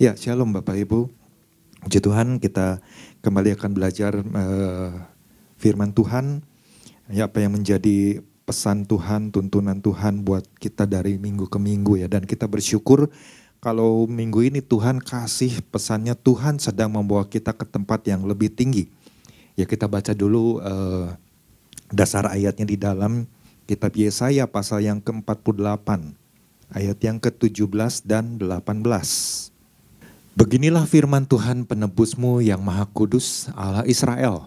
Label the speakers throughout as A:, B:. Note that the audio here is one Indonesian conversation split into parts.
A: Ya, shalom Bapak Ibu. Puji Tuhan, kita kembali akan belajar uh, firman Tuhan. Ya, apa yang menjadi pesan Tuhan, tuntunan Tuhan buat kita dari minggu ke minggu ya. Dan kita bersyukur kalau minggu ini Tuhan kasih pesannya Tuhan sedang membawa kita ke tempat yang lebih tinggi. Ya kita baca dulu uh, dasar ayatnya di dalam kitab Yesaya pasal yang ke-48 ayat yang ke-17 dan 18. Beginilah firman Tuhan penebusmu yang maha kudus Allah Israel.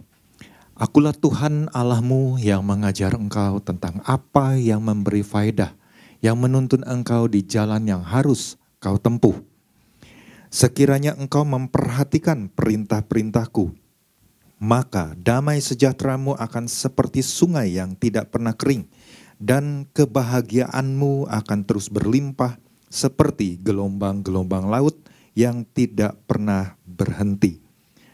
A: Akulah Tuhan Allahmu yang mengajar engkau tentang apa yang memberi faedah, yang menuntun engkau di jalan yang harus kau tempuh. Sekiranya engkau memperhatikan perintah-perintahku, maka damai sejahteramu akan seperti sungai yang tidak pernah kering, dan kebahagiaanmu akan terus berlimpah seperti gelombang-gelombang laut yang tidak pernah berhenti.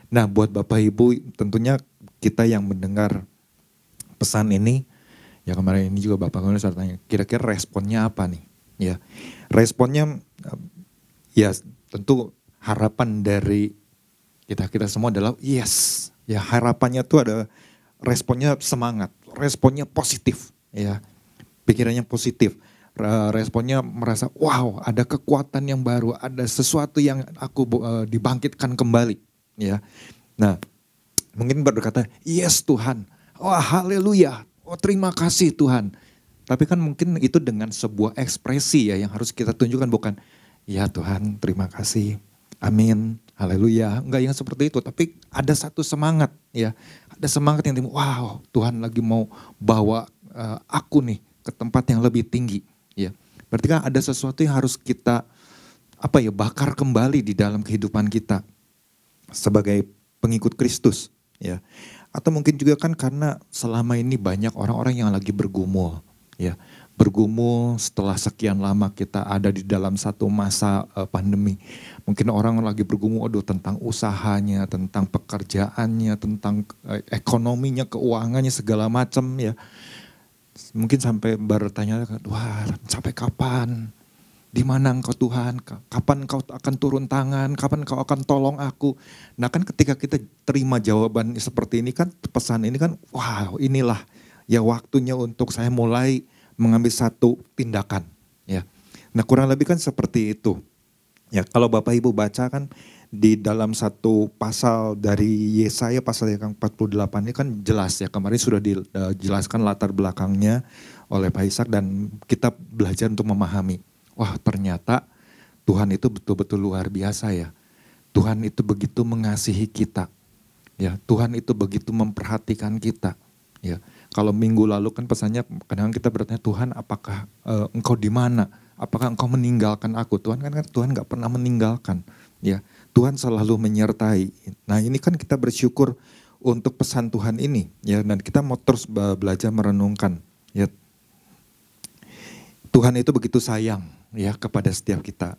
A: Nah, buat Bapak Ibu, tentunya kita yang mendengar pesan ini, ya kemarin ini juga Bapak Gubernur saya tanya, kira-kira responnya apa nih? Ya, responnya ya tentu harapan dari kita kita semua adalah yes, ya harapannya tuh ada responnya semangat, responnya positif, ya pikirannya positif responnya merasa wow ada kekuatan yang baru, ada sesuatu yang aku uh, dibangkitkan kembali, ya. Nah, mungkin berkata, yes Tuhan, wah oh, haleluya, oh terima kasih Tuhan. Tapi kan mungkin itu dengan sebuah ekspresi ya yang harus kita tunjukkan bukan, ya Tuhan terima kasih, amin, haleluya. Enggak yang seperti itu, tapi ada satu semangat ya, ada semangat yang wow Tuhan lagi mau bawa uh, aku nih ke tempat yang lebih tinggi Ya. Berarti kan ada sesuatu yang harus kita apa ya bakar kembali di dalam kehidupan kita sebagai pengikut Kristus ya. Atau mungkin juga kan karena selama ini banyak orang-orang yang lagi bergumul ya. Bergumul setelah sekian lama kita ada di dalam satu masa uh, pandemi. Mungkin orang lagi bergumul aduh tentang usahanya, tentang pekerjaannya, tentang uh, ekonominya, keuangannya segala macam ya mungkin sampai bertanya, wah sampai kapan? Di mana engkau Tuhan? Kapan engkau akan turun tangan? Kapan engkau akan tolong aku? Nah kan ketika kita terima jawaban seperti ini kan pesan ini kan wow inilah ya waktunya untuk saya mulai mengambil satu tindakan ya. Nah kurang lebih kan seperti itu. Ya kalau Bapak Ibu baca kan di dalam satu pasal dari Yesaya pasal yang 48 ini kan jelas ya kemarin sudah dijelaskan latar belakangnya oleh Pak Ishak dan kita belajar untuk memahami. Wah ternyata Tuhan itu betul-betul luar biasa ya. Tuhan itu begitu mengasihi kita. Ya, Tuhan itu begitu memperhatikan kita. Ya, kalau minggu lalu kan pesannya kadang kita bertanya Tuhan apakah uh, engkau di mana? Apakah engkau meninggalkan aku? Tuhan kan, Tuhan nggak pernah meninggalkan. Ya, Tuhan selalu menyertai. Nah ini kan kita bersyukur untuk pesan Tuhan ini ya dan kita mau terus belajar merenungkan ya Tuhan itu begitu sayang ya kepada setiap kita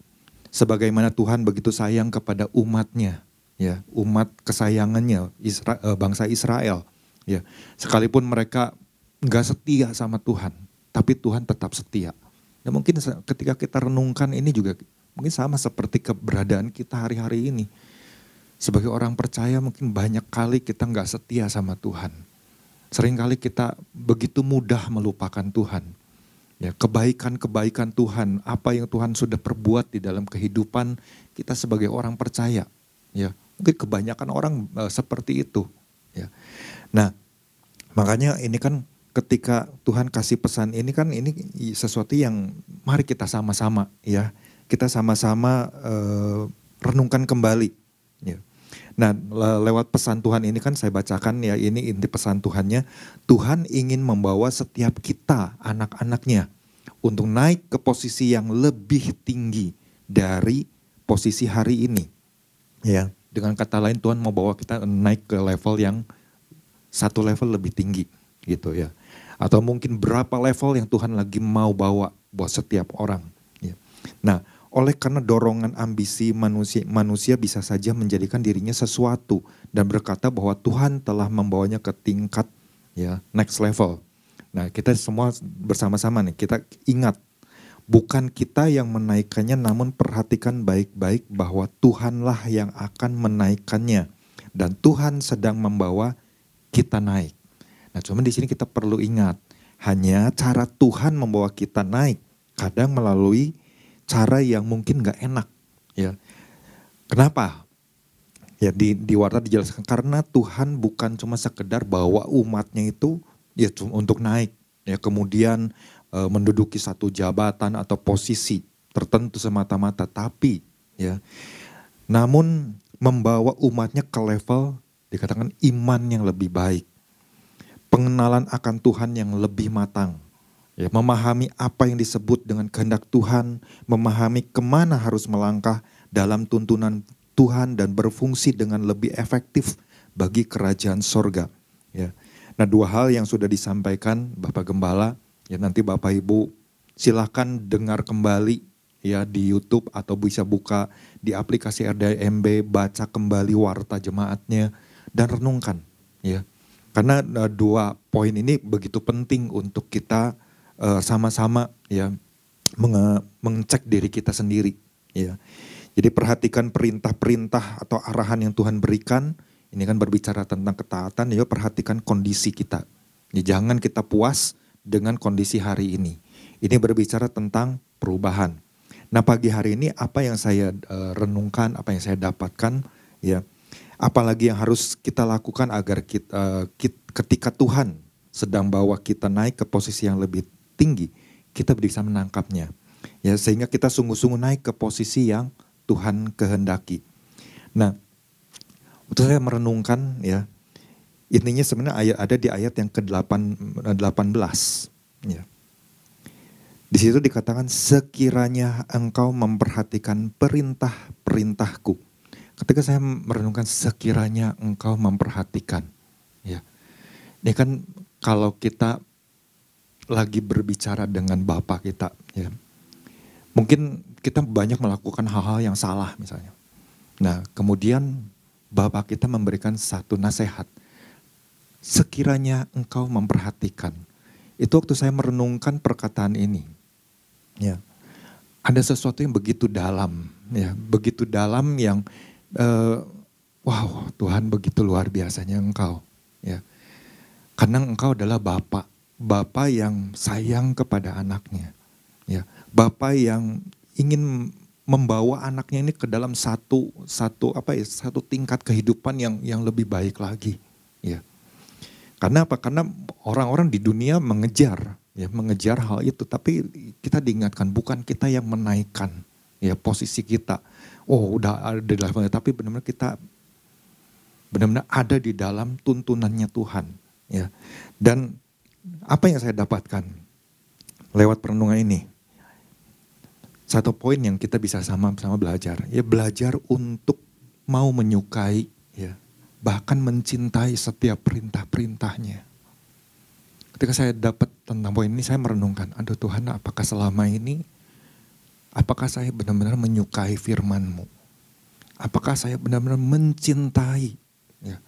A: sebagaimana Tuhan begitu sayang kepada umatnya ya umat kesayangannya Isra, eh, bangsa Israel ya sekalipun mereka nggak setia sama Tuhan tapi Tuhan tetap setia ya mungkin ketika kita renungkan ini juga Mungkin sama seperti keberadaan kita hari-hari ini. Sebagai orang percaya mungkin banyak kali kita nggak setia sama Tuhan. Seringkali kita begitu mudah melupakan Tuhan. Ya, kebaikan-kebaikan Tuhan, apa yang Tuhan sudah perbuat di dalam kehidupan kita sebagai orang percaya. Ya, mungkin kebanyakan orang uh, seperti itu. Ya. Nah, makanya ini kan ketika Tuhan kasih pesan ini kan ini sesuatu yang mari kita sama-sama ya kita sama-sama uh, renungkan kembali. Ya. Nah, lewat pesan Tuhan ini kan saya bacakan ya, ini inti pesan Tuhannya. Tuhan ingin membawa setiap kita, anak-anaknya, untuk naik ke posisi yang lebih tinggi dari posisi hari ini. Ya, dengan kata lain Tuhan mau bawa kita naik ke level yang satu level lebih tinggi gitu ya. Atau mungkin berapa level yang Tuhan lagi mau bawa buat setiap orang. Ya. Nah, oleh karena dorongan ambisi manusia, manusia bisa saja menjadikan dirinya sesuatu dan berkata bahwa Tuhan telah membawanya ke tingkat ya next level. Nah, kita semua bersama-sama nih kita ingat Bukan kita yang menaikkannya namun perhatikan baik-baik bahwa Tuhanlah yang akan menaikkannya dan Tuhan sedang membawa kita naik. Nah, cuman di sini kita perlu ingat, hanya cara Tuhan membawa kita naik kadang melalui cara yang mungkin gak enak, ya. Kenapa? Ya di di warta dijelaskan karena Tuhan bukan cuma sekedar bawa umatnya itu ya untuk naik, ya kemudian e, menduduki satu jabatan atau posisi tertentu semata-mata, tapi ya, namun membawa umatnya ke level dikatakan iman yang lebih baik, pengenalan akan Tuhan yang lebih matang, ya, memahami apa yang disebut dengan kehendak Tuhan, memahami ke mana harus melangkah dalam tuntunan Tuhan dan berfungsi dengan lebih efektif bagi kerajaan sorga. Ya. Nah dua hal yang sudah disampaikan Bapak Gembala Ya nanti Bapak Ibu silahkan dengar kembali ya di YouTube atau bisa buka di aplikasi RDMB, baca kembali warta jemaatnya dan renungkan ya. Karena uh, dua poin ini begitu penting untuk kita uh, sama-sama ya menge mengecek diri kita sendiri ya. Jadi perhatikan perintah-perintah atau arahan yang Tuhan berikan. Ini kan berbicara tentang ketaatan, ya perhatikan kondisi kita. Ya, jangan kita puas dengan kondisi hari ini. Ini berbicara tentang perubahan. Nah pagi hari ini apa yang saya uh, renungkan, apa yang saya dapatkan, ya, apalagi yang harus kita lakukan agar kita, uh, kita, ketika Tuhan sedang bawa kita naik ke posisi yang lebih tinggi, kita bisa menangkapnya, ya, sehingga kita sungguh-sungguh naik ke posisi yang Tuhan kehendaki. Nah, untuk saya merenungkan, ya, Intinya sebenarnya ayat ada di ayat yang ke-18. Ya. Di situ dikatakan sekiranya engkau memperhatikan perintah-perintahku. Ketika saya merenungkan sekiranya engkau memperhatikan. Ya. Ini kan kalau kita lagi berbicara dengan Bapak kita. Ya. Mungkin kita banyak melakukan hal-hal yang salah misalnya. Nah kemudian Bapak kita memberikan satu nasihat sekiranya engkau memperhatikan. Itu waktu saya merenungkan perkataan ini. Ya. Ada sesuatu yang begitu dalam, ya, begitu dalam yang uh, wow, Tuhan begitu luar biasanya engkau, ya. Karena engkau adalah Bapak, Bapak yang sayang kepada anaknya. Ya, Bapak yang ingin membawa anaknya ini ke dalam satu satu apa ya satu tingkat kehidupan yang yang lebih baik lagi ya karena apa? Karena orang-orang di dunia mengejar, ya mengejar hal itu. Tapi kita diingatkan bukan kita yang menaikkan ya posisi kita. Oh udah ada di levelnya, tapi benar-benar kita benar-benar ada di dalam tuntunannya Tuhan. Ya. Dan apa yang saya dapatkan lewat perenungan ini? Satu poin yang kita bisa sama-sama belajar, ya belajar untuk mau menyukai ya bahkan mencintai setiap perintah-perintahnya. Ketika saya dapat tentang poin ini, saya merenungkan, aduh Tuhan apakah selama ini, apakah saya benar-benar menyukai firman-Mu? Apakah saya benar-benar mencintai? Ya.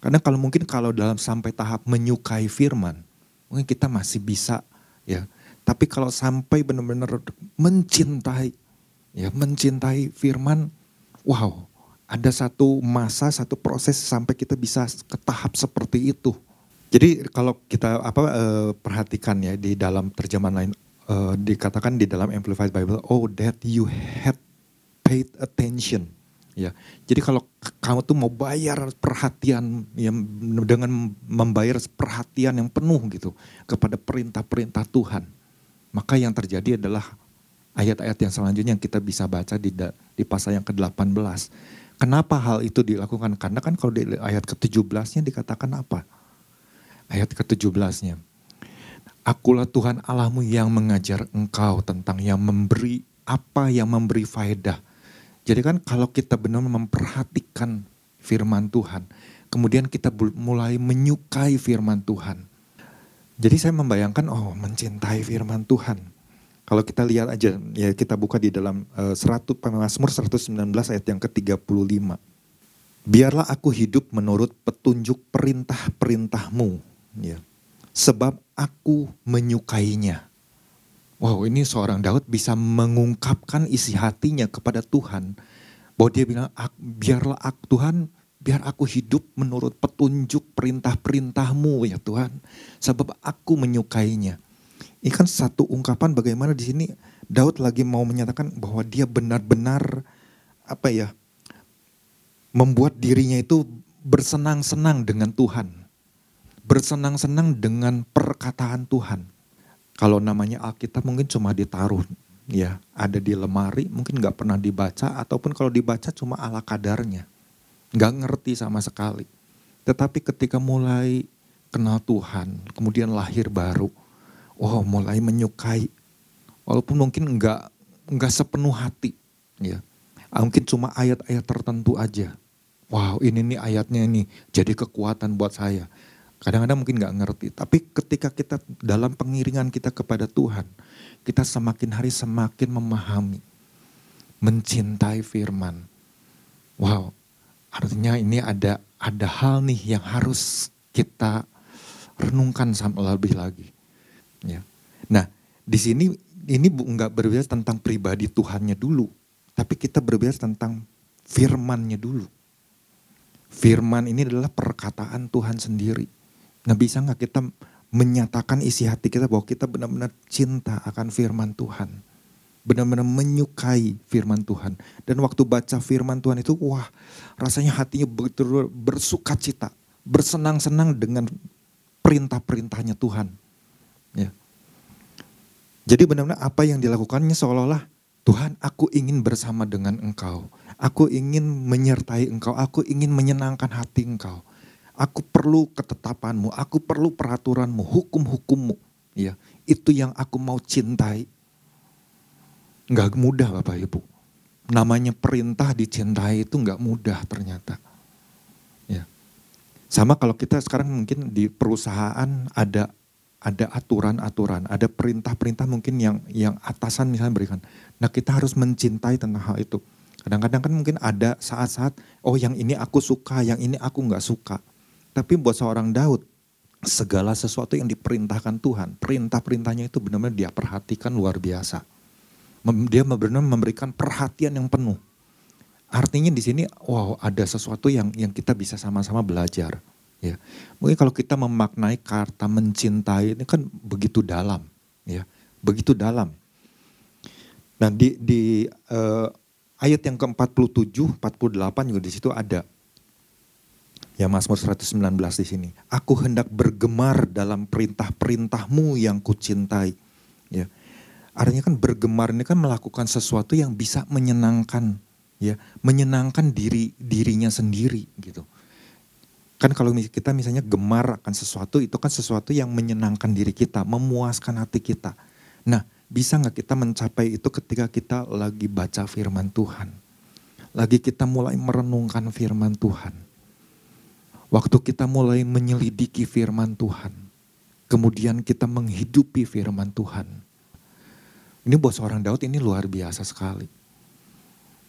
A: Karena kalau mungkin kalau dalam sampai tahap menyukai firman, mungkin kita masih bisa ya. Tapi kalau sampai benar-benar mencintai, ya mencintai firman, wow, ada satu masa, satu proses sampai kita bisa ke tahap seperti itu. Jadi kalau kita apa uh, perhatikan ya di dalam terjemahan lain uh, dikatakan di dalam Amplified Bible, oh that you had paid attention. Ya, jadi kalau kamu tuh mau bayar perhatian yang dengan membayar perhatian yang penuh gitu kepada perintah-perintah Tuhan, maka yang terjadi adalah ayat-ayat yang selanjutnya yang kita bisa baca di di pasal yang ke-18 Kenapa hal itu dilakukan? Karena kan kalau di ayat ke-17-nya dikatakan apa? Ayat ke-17-nya. Akulah Tuhan Allahmu yang mengajar engkau tentang yang memberi apa yang memberi faedah. Jadi kan kalau kita benar memperhatikan firman Tuhan, kemudian kita mulai menyukai firman Tuhan. Jadi saya membayangkan, oh mencintai firman Tuhan kalau kita lihat aja, ya kita buka di dalam uh, 100 Mazmur 119 ayat yang ke-35. Biarlah aku hidup menurut petunjuk perintah-perintahmu, ya. Sebab aku menyukainya. Wow, ini seorang Daud bisa mengungkapkan isi hatinya kepada Tuhan. Bahwa dia bilang, biarlah aku, Tuhan, biar aku hidup menurut petunjuk perintah-perintahmu ya Tuhan. Sebab aku menyukainya. Ini kan satu ungkapan bagaimana di sini Daud lagi mau menyatakan bahwa dia benar-benar apa ya membuat dirinya itu bersenang-senang dengan Tuhan. Bersenang-senang dengan perkataan Tuhan kalau namanya Alkitab mungkin cuma ditaruh ya, ada di lemari, mungkin nggak pernah dibaca ataupun kalau dibaca cuma ala kadarnya. Nggak ngerti sama sekali. Tetapi ketika mulai kenal Tuhan, kemudian lahir baru, oh mulai menyukai, walaupun mungkin nggak nggak sepenuh hati, ya, mungkin cuma ayat-ayat tertentu aja. Wow ini nih ayatnya ini jadi kekuatan buat saya. Kadang-kadang mungkin nggak ngerti, tapi ketika kita dalam pengiringan kita kepada Tuhan, kita semakin hari semakin memahami, mencintai firman. Wow, artinya ini ada ada hal nih yang harus kita renungkan sampai lebih lagi. Ya. Nah, di sini ini nggak berbicara tentang pribadi Tuhannya dulu, tapi kita berbicara tentang firmannya dulu. Firman ini adalah perkataan Tuhan sendiri Nah bisa nggak kita menyatakan isi hati kita bahwa kita benar-benar cinta akan firman Tuhan. Benar-benar menyukai firman Tuhan. Dan waktu baca firman Tuhan itu wah rasanya hatinya betul bersuka cita. Bersenang-senang dengan perintah-perintahnya Tuhan. Ya. Jadi benar-benar apa yang dilakukannya seolah-olah Tuhan aku ingin bersama dengan engkau. Aku ingin menyertai engkau. Aku ingin menyenangkan hati engkau. Aku perlu ketetapanmu, aku perlu peraturanmu, hukum-hukummu. Ya, itu yang aku mau cintai. Enggak mudah Bapak Ibu. Namanya perintah dicintai itu enggak mudah ternyata. Ya. Sama kalau kita sekarang mungkin di perusahaan ada ada aturan-aturan, ada perintah-perintah mungkin yang yang atasan misalnya berikan. Nah kita harus mencintai tentang hal itu. Kadang-kadang kan mungkin ada saat-saat, oh yang ini aku suka, yang ini aku nggak suka. Tapi buat seorang Daud, segala sesuatu yang diperintahkan Tuhan, perintah-perintahnya itu benar-benar dia perhatikan luar biasa. Dia benar-benar memberikan perhatian yang penuh. Artinya di sini, wow, ada sesuatu yang yang kita bisa sama-sama belajar. Ya, mungkin kalau kita memaknai kata mencintai ini kan begitu dalam, ya, begitu dalam. Nah di di uh, ayat yang ke-47, 48 juga di situ ada Ya Mazmur 119 di sini. Aku hendak bergemar dalam perintah-perintahmu yang kucintai. Ya. Artinya kan bergemar ini kan melakukan sesuatu yang bisa menyenangkan ya, menyenangkan diri dirinya sendiri gitu. Kan kalau kita misalnya gemar akan sesuatu itu kan sesuatu yang menyenangkan diri kita, memuaskan hati kita. Nah, bisa nggak kita mencapai itu ketika kita lagi baca firman Tuhan? Lagi kita mulai merenungkan firman Tuhan Waktu kita mulai menyelidiki firman Tuhan, kemudian kita menghidupi firman Tuhan. Ini buat seorang Daud ini luar biasa sekali.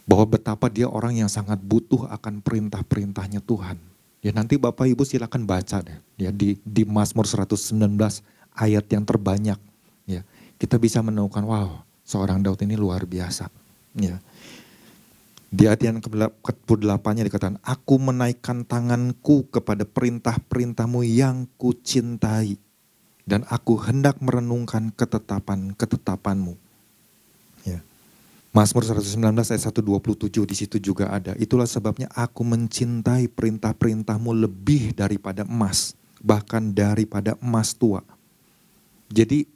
A: Bahwa betapa dia orang yang sangat butuh akan perintah-perintahnya Tuhan. Ya nanti Bapak Ibu silakan baca deh ya di di Mazmur 119 ayat yang terbanyak ya. Kita bisa menemukan wow, seorang Daud ini luar biasa. Ya. Di ayat yang ke-8-nya dikatakan, Aku menaikkan tanganku kepada perintah-perintahmu yang kucintai. Dan aku hendak merenungkan ketetapan-ketetapanmu. Ya. Mazmur 119 ayat 127 di situ juga ada. Itulah sebabnya aku mencintai perintah-perintahmu lebih daripada emas. Bahkan daripada emas tua. Jadi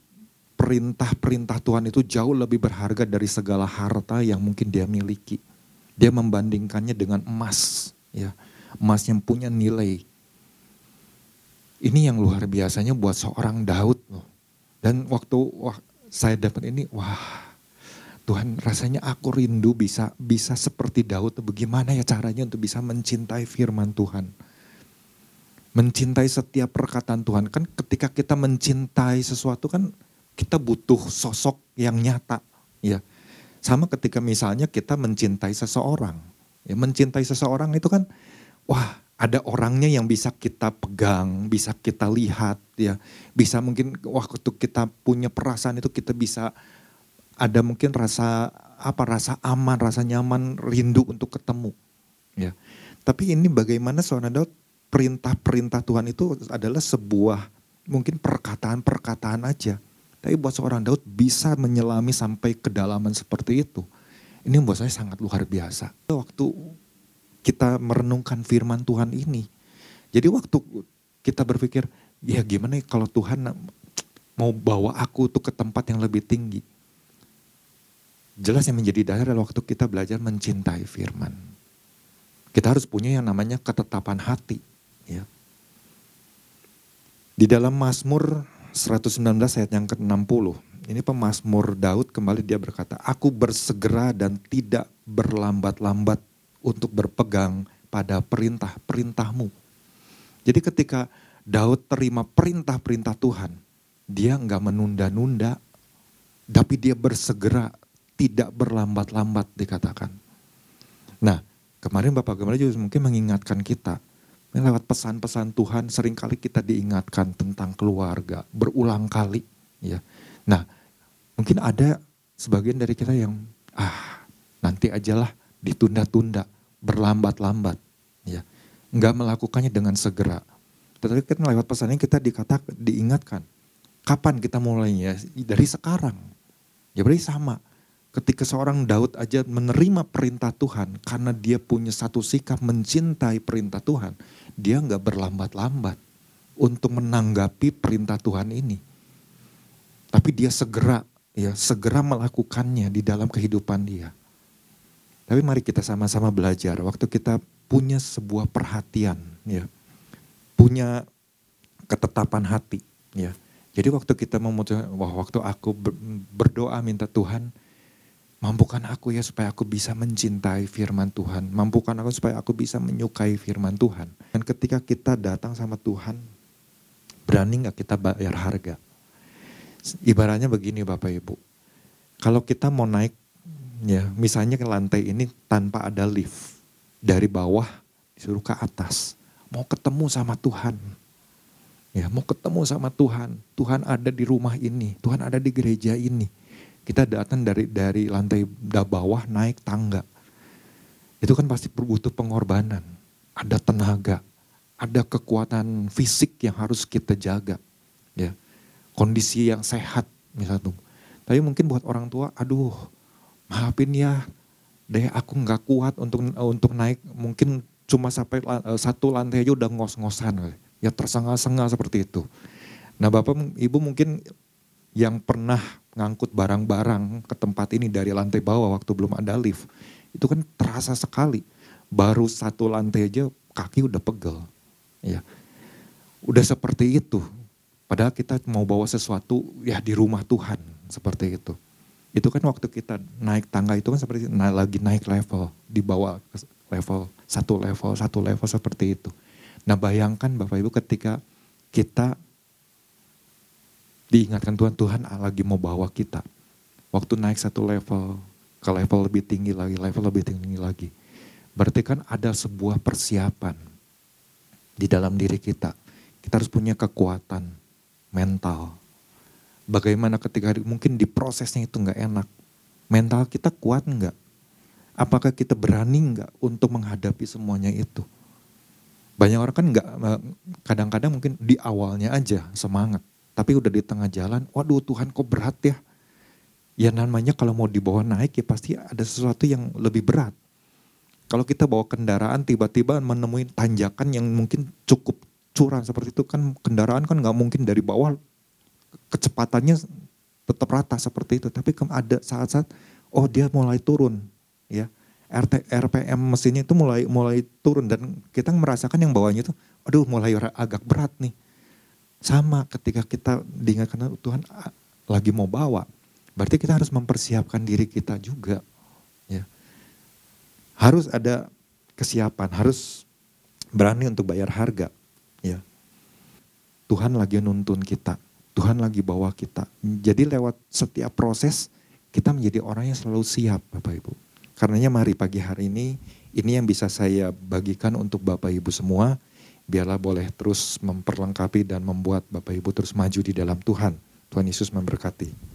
A: perintah-perintah Tuhan itu jauh lebih berharga dari segala harta yang mungkin dia miliki dia membandingkannya dengan emas, ya. Emas yang punya nilai. Ini yang luar biasanya buat seorang Daud loh. Dan waktu wah, saya dapat ini, wah Tuhan rasanya aku rindu bisa bisa seperti Daud. Bagaimana ya caranya untuk bisa mencintai firman Tuhan. Mencintai setiap perkataan Tuhan. Kan ketika kita mencintai sesuatu kan kita butuh sosok yang nyata. ya sama ketika misalnya kita mencintai seseorang. Ya, mencintai seseorang itu kan, wah ada orangnya yang bisa kita pegang, bisa kita lihat ya. Bisa mungkin waktu kita punya perasaan itu kita bisa ada mungkin rasa apa rasa aman, rasa nyaman, rindu untuk ketemu. Ya. Tapi ini bagaimana Daud perintah-perintah Tuhan itu adalah sebuah mungkin perkataan-perkataan aja. Tapi buat seorang Daud bisa menyelami sampai kedalaman seperti itu. Ini buat saya sangat luar biasa. Waktu kita merenungkan firman Tuhan ini. Jadi waktu kita berpikir, ya gimana ya kalau Tuhan mau bawa aku tuh ke tempat yang lebih tinggi. Jelas yang menjadi dasar adalah waktu kita belajar mencintai firman. Kita harus punya yang namanya ketetapan hati. Ya. Di dalam Mazmur 119 ayat yang ke-60, ini pemazmur Daud kembali dia berkata, Aku bersegera dan tidak berlambat-lambat untuk berpegang pada perintah-perintahmu. Jadi ketika Daud terima perintah-perintah Tuhan, dia nggak menunda-nunda, tapi dia bersegera, tidak berlambat-lambat dikatakan. Nah, kemarin Bapak Gembala juga mungkin mengingatkan kita, lewat pesan-pesan Tuhan sering kali kita diingatkan tentang keluarga, berulang kali. ya. Nah, mungkin ada sebagian dari kita yang, ah nanti ajalah ditunda-tunda berlambat-lambat, ya, nggak melakukannya dengan segera. Tetapi kan lewat pesan ini kita dikata, diingatkan, kapan kita mulainya? Dari sekarang. Ya berarti sama. Ketika seorang Daud aja menerima perintah Tuhan karena dia punya satu sikap mencintai perintah Tuhan, dia nggak berlambat-lambat untuk menanggapi perintah Tuhan ini. Tapi dia segera ya segera melakukannya di dalam kehidupan dia. Tapi mari kita sama-sama belajar. Waktu kita punya sebuah perhatian, ya, punya ketetapan hati, ya. Jadi waktu kita memutuskan, wah waktu aku berdoa minta Tuhan, mampukan aku ya supaya aku bisa mencintai firman Tuhan. Mampukan aku supaya aku bisa menyukai firman Tuhan. Dan ketika kita datang sama Tuhan, berani nggak kita bayar harga? Ibaratnya begini Bapak Ibu, kalau kita mau naik ya misalnya ke lantai ini tanpa ada lift dari bawah disuruh ke atas mau ketemu sama Tuhan ya mau ketemu sama Tuhan Tuhan ada di rumah ini Tuhan ada di gereja ini kita datang dari dari lantai bawah naik tangga. Itu kan pasti butuh pengorbanan. Ada tenaga ada kekuatan fisik yang harus kita jaga ya. Kondisi yang sehat misalnya tapi mungkin buat orang tua aduh maafin ya. Deh aku nggak kuat untuk untuk naik. Mungkin cuma sampai satu lantai aja udah ngos-ngosan ya tersengah-sengah seperti itu. Nah bapak ibu mungkin yang pernah ngangkut barang-barang ke tempat ini dari lantai bawah waktu belum ada lift itu kan terasa sekali. Baru satu lantai aja kaki udah pegel ya udah seperti itu. Padahal kita mau bawa sesuatu ya di rumah Tuhan seperti itu. Itu kan waktu kita naik tangga itu kan seperti na lagi naik level, dibawa ke level, satu level, satu level seperti itu. Nah bayangkan Bapak Ibu ketika kita diingatkan Tuhan, Tuhan lagi mau bawa kita. Waktu naik satu level, ke level lebih tinggi lagi, level lebih tinggi lagi. Berarti kan ada sebuah persiapan di dalam diri kita. Kita harus punya kekuatan mental, Bagaimana ketika mungkin di prosesnya itu nggak enak. Mental kita kuat nggak? Apakah kita berani nggak untuk menghadapi semuanya itu? Banyak orang kan nggak, kadang-kadang mungkin di awalnya aja semangat. Tapi udah di tengah jalan, waduh Tuhan kok berat ya. Ya namanya kalau mau dibawa naik ya pasti ada sesuatu yang lebih berat. Kalau kita bawa kendaraan tiba-tiba menemui tanjakan yang mungkin cukup curam seperti itu kan kendaraan kan nggak mungkin dari bawah kecepatannya tetap rata seperti itu. Tapi ada saat-saat oh dia mulai turun ya. RT, RPM mesinnya itu mulai mulai turun dan kita merasakan yang bawahnya itu aduh mulai agak berat nih. Sama ketika kita diingatkan Tuhan lagi mau bawa. Berarti kita harus mempersiapkan diri kita juga. Ya. Harus ada kesiapan, harus berani untuk bayar harga. Ya. Tuhan lagi nuntun kita Tuhan lagi bawa kita. Jadi lewat setiap proses kita menjadi orang yang selalu siap Bapak Ibu. Karenanya mari pagi hari ini Ini yang bisa saya bagikan untuk Bapak Ibu semua. Biarlah boleh terus memperlengkapi dan membuat Bapak Ibu terus maju di dalam Tuhan. Tuhan Yesus memberkati.